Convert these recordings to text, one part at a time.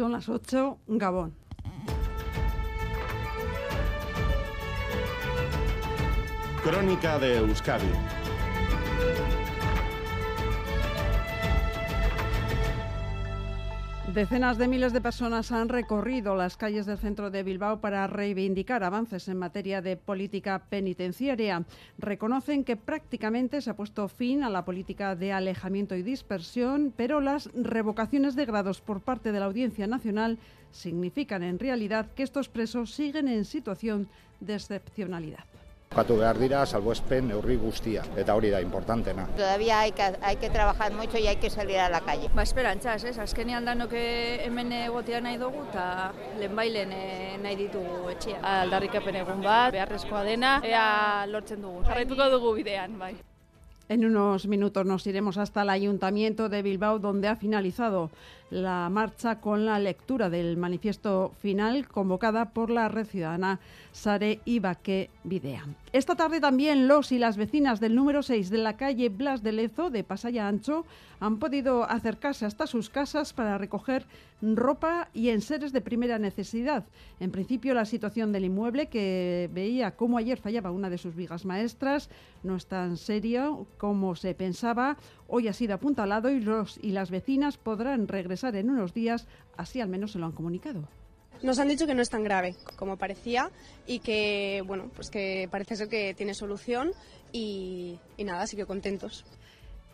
Son las 8, Gabón. Crónica de Euskadi Decenas de miles de personas han recorrido las calles del centro de Bilbao para reivindicar avances en materia de política penitenciaria. Reconocen que prácticamente se ha puesto fin a la política de alejamiento y dispersión, pero las revocaciones de grados por parte de la Audiencia Nacional significan en realidad que estos presos siguen en situación de excepcionalidad. Jokatu behar dira, salbuespen neurri guztia, eta hori da importantena. Todavía hay que, hay que trabajar mucho y hay que salir a la calle. Ba, esperantzaz, ez? Azkenean danok hemen egotea nahi dugu, eta lehenbailen eh, nahi ditugu etxea. Aldarrikapen egun bat, beharrezkoa dena, ea lortzen dugu. Jarraituko dugu bidean, bai. En unos minutos nos iremos hasta el Ayuntamiento de Bilbao, donde ha finalizado la marcha con la lectura del manifiesto final convocada por la red ciudadana Sare Ibaque Videa. Esta tarde también los y las vecinas del número 6 de la calle Blas de Lezo de Pasaya Ancho han podido acercarse hasta sus casas para recoger ropa y enseres de primera necesidad. En principio, la situación del inmueble, que veía cómo ayer fallaba una de sus vigas maestras, no es tan serio como se pensaba. Hoy ha sido apuntalado y los y las vecinas podrán regresar en unos días, así al menos se lo han comunicado. Nos han dicho que no es tan grave como parecía y que, bueno, pues que parece ser que tiene solución y, y nada, así que contentos.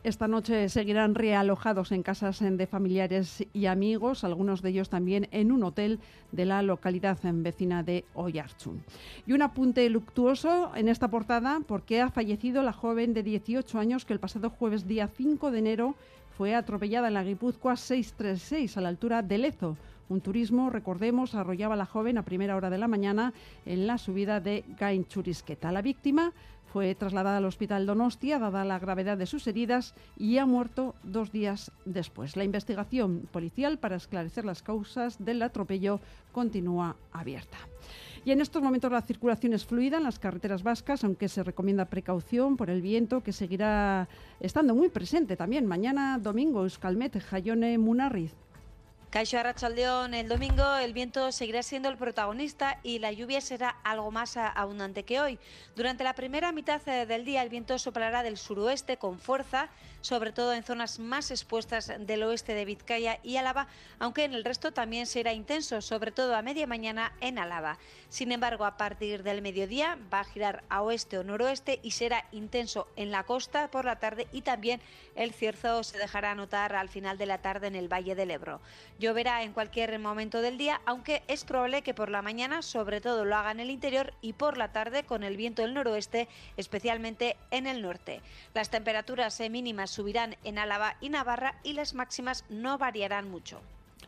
Esta noche seguirán realojados en casas de familiares y amigos, algunos de ellos también en un hotel de la localidad vecina de Oyarchun. Y un apunte luctuoso en esta portada porque ha fallecido la joven de 18 años que el pasado jueves día 5 de enero fue atropellada en la Guipúzcoa 636 a la altura de Lezo. Un turismo, recordemos, arrollaba a la joven a primera hora de la mañana en la subida de Gainchurisqueta. La víctima fue trasladada al hospital Donostia, dada la gravedad de sus heridas, y ha muerto dos días después. La investigación policial para esclarecer las causas del atropello continúa abierta. Y en estos momentos la circulación es fluida en las carreteras vascas, aunque se recomienda precaución por el viento que seguirá estando muy presente también mañana domingo Euskalmet, Jayone, Munarriz. Caixo Arrachaldeón, el domingo el viento seguirá siendo el protagonista y la lluvia será algo más abundante que hoy. Durante la primera mitad eh, del día el viento soplará del suroeste con fuerza, sobre todo en zonas más expuestas del oeste de Vizcaya y Álava, aunque en el resto también será intenso, sobre todo a media mañana en Álava. Sin embargo, a partir del mediodía va a girar a oeste o noroeste y será intenso en la costa por la tarde y también el cierzo se dejará notar al final de la tarde en el Valle del Ebro. Lloverá en cualquier momento del día, aunque es probable que por la mañana sobre todo lo haga en el interior y por la tarde con el viento del noroeste, especialmente en el norte. Las temperaturas mínimas subirán en Álava y Navarra y las máximas no variarán mucho.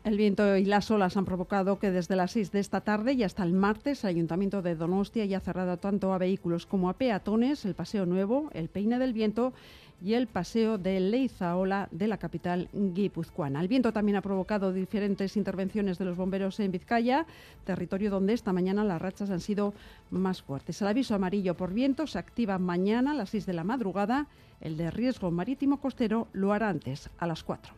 El viento y las olas han provocado que desde las 6 de esta tarde y hasta el martes el Ayuntamiento de Donostia haya cerrado tanto a vehículos como a peatones el Paseo Nuevo, el Peine del Viento y el paseo de Leizaola de la capital guipuzcoana. El viento también ha provocado diferentes intervenciones de los bomberos en Vizcaya, territorio donde esta mañana las rachas han sido más fuertes. El aviso amarillo por viento se activa mañana a las 6 de la madrugada. El de riesgo marítimo costero lo hará antes, a las 4.